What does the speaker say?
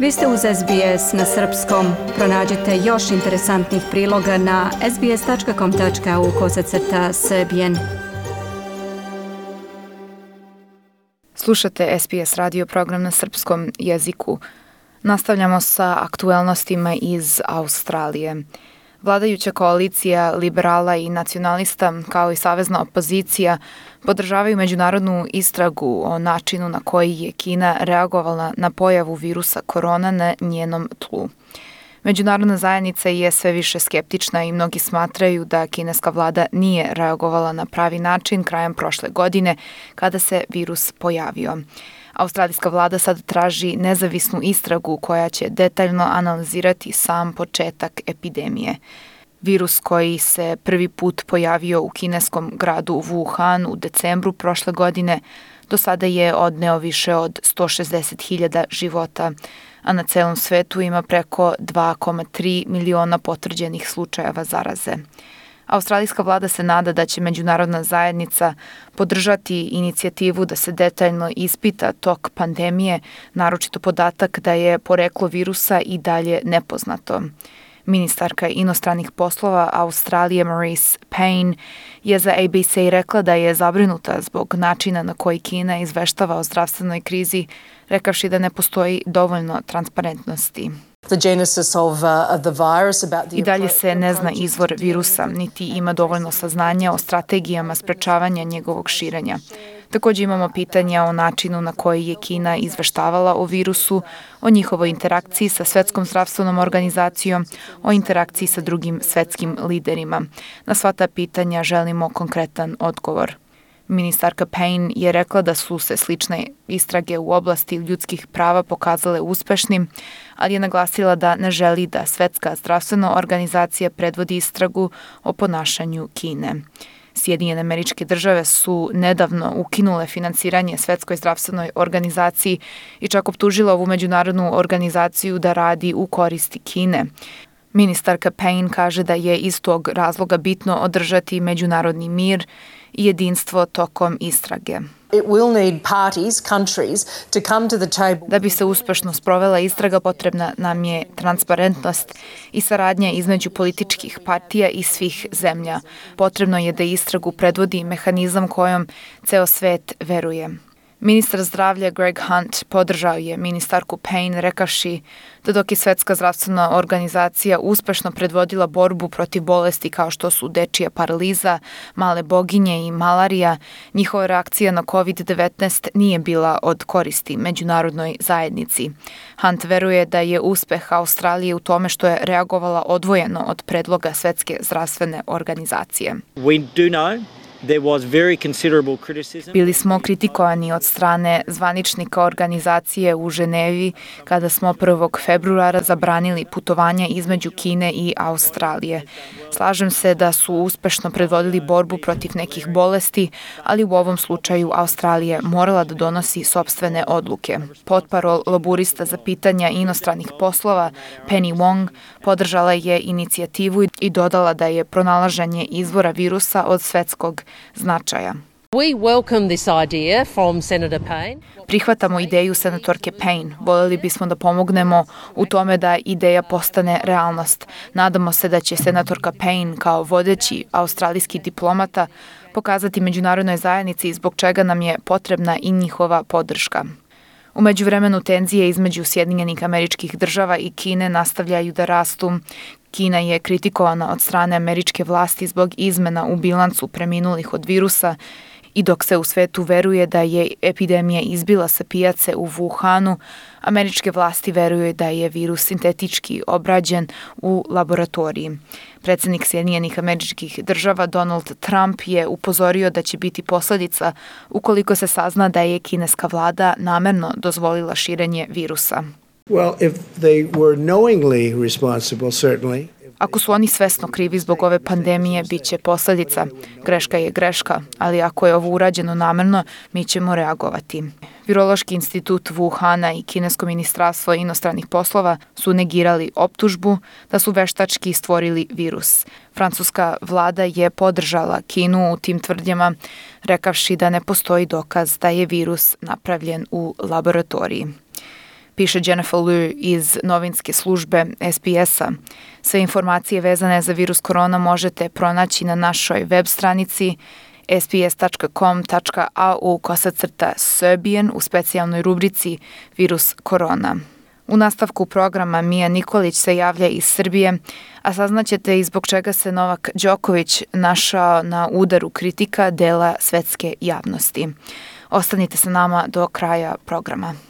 Vi ste uz SBS na srpskom. Pronađite još interesantnih priloga na sbs.com.au kosacrta srbijen. Slušate SBS radio program na srpskom jeziku. Nastavljamo sa aktuelnostima iz Australije. Vladajuća koalicija liberala i nacionalista kao i savezna opozicija podržavaju međunarodnu istragu o načinu na koji je Kina reagovala na pojavu virusa korona na njenom tlu. Međunarodna zajednica je sve više skeptična i mnogi smatraju da kineska vlada nije reagovala na pravi način krajem prošle godine kada se virus pojavio. Australijska vlada sad traži nezavisnu istragu koja će detaljno analizirati sam početak epidemije. Virus koji se prvi put pojavio u kineskom gradu Wuhan u decembru prošle godine do sada je odneo više od 160.000 života, a na celom svetu ima preko 2,3 miliona potvrđenih slučajeva zaraze. Australijska vlada se nada da će međunarodna zajednica podržati inicijativu da se detaljno ispita tok pandemije, naročito podatak da je poreklo virusa i dalje nepoznato. Ministarka inostranih poslova Australije Maurice Payne je za ABC rekla da je zabrinuta zbog načina na koji Kina izveštava o zdravstvenoj krizi, rekavši da ne postoji dovoljno transparentnosti. Uh, I dalje se ne zna izvor virusa, niti ima dovoljno saznanja o strategijama sprečavanja njegovog širenja. Takođe imamo pitanja o načinu na koji je Kina izveštavala o virusu, o njihovoj interakciji sa Svetskom zdravstvenom organizacijom, o interakciji sa drugim svetskim liderima. Na sva ta pitanja želimo konkretan odgovor. Ministarka Payne je rekla da su se slične istrage u oblasti ljudskih prava pokazale uspešnim, ali je naglasila da ne želi da Svetska zdravstvena organizacija predvodi istragu o ponašanju Kine. Sjedinjene američke države su nedavno ukinule finansiranje Svetskoj zdravstvenoj organizaciji i čak optužila ovu međunarodnu organizaciju da radi u koristi Kine. Ministarka Payne kaže da je iz tog razloga bitno održati međunarodni mir i jedinstvo tokom istrage. Da bi se uspešno sprovela istraga, potrebna nam je transparentnost i saradnja između političkih partija i svih zemlja. Potrebno je da istragu predvodi mehanizam kojom ceo svet veruje. Ministar zdravlja Greg Hunt podržao je ministarku Payne rekaši da dok je Svetska zdravstvena organizacija uspešno predvodila borbu protiv bolesti kao što su dečija paraliza, male boginje i malarija, njihova reakcija na COVID-19 nije bila od koristi međunarodnoj zajednici. Hunt veruje da je uspeh Australije u tome što je reagovala odvojeno od predloga Svetske zdravstvene organizacije. We do know Bili smo kritikovani od strane zvaničnika organizacije u Ženevi kada smo 1. februara zabranili putovanja između Kine i Australije. Slažem se da su uspešno predvodili borbu protiv nekih bolesti, ali u ovom slučaju Australija morala da donosi sobstvene odluke. Potparol laburista za pitanja inostranih poslova Penny Wong podržala je inicijativu i dodala da je pronalaženje izvora virusa od svetskog značaja. We welcome this idea from Senator Payne. Prihvatamo ideju senatorke Payne. Voljeli bismo da pomognemo u tome da ideja postane realnost. Nadamo se da će senatorka Payne kao vodeći australijski diplomata pokazati međunarodnoj zajednici zbog čega nam je potrebna i njihova podrška. Umeđu vremenu tenzije između Sjedinjenih američkih država i Kine nastavljaju da rastu. Kina je kritikovana od strane američke vlasti zbog izmena u bilancu preminulih od virusa i dok se u svetu veruje da je epidemija izbila sa pijace u Wuhanu, američke vlasti veruju da je virus sintetički obrađen u laboratoriji. Predsednik Sjedinjenih američkih država Donald Trump je upozorio da će biti posledica ukoliko se sazna da je kineska vlada namerno dozvolila širenje virusa. Well, if they were knowingly responsible, certainly. Ako su oni svesno krivi zbog ove pandemije, bit će posledica. Greška je greška, ali ako je ovo urađeno namerno, mi ćemo reagovati. Virološki institut Wuhana i Kinesko ministarstvo inostranih poslova su negirali optužbu da su veštački stvorili virus. Francuska vlada je podržala Kinu u tim tvrdnjama, rekavši da ne postoji dokaz da je virus napravljen u laboratoriji. Piše Jennifer Liu iz novinske službe SBS-a. Sve informacije vezane za virus korona možete pronaći na našoj web stranici sbs.com.au kosacrta Serbian u specijalnoj rubrici Virus korona. U nastavku programa Mija Nikolić se javlja iz Srbije, a saznaćete i zbog čega se Novak Đoković našao na udaru kritika dela svetske javnosti. Ostanite sa nama do kraja programa.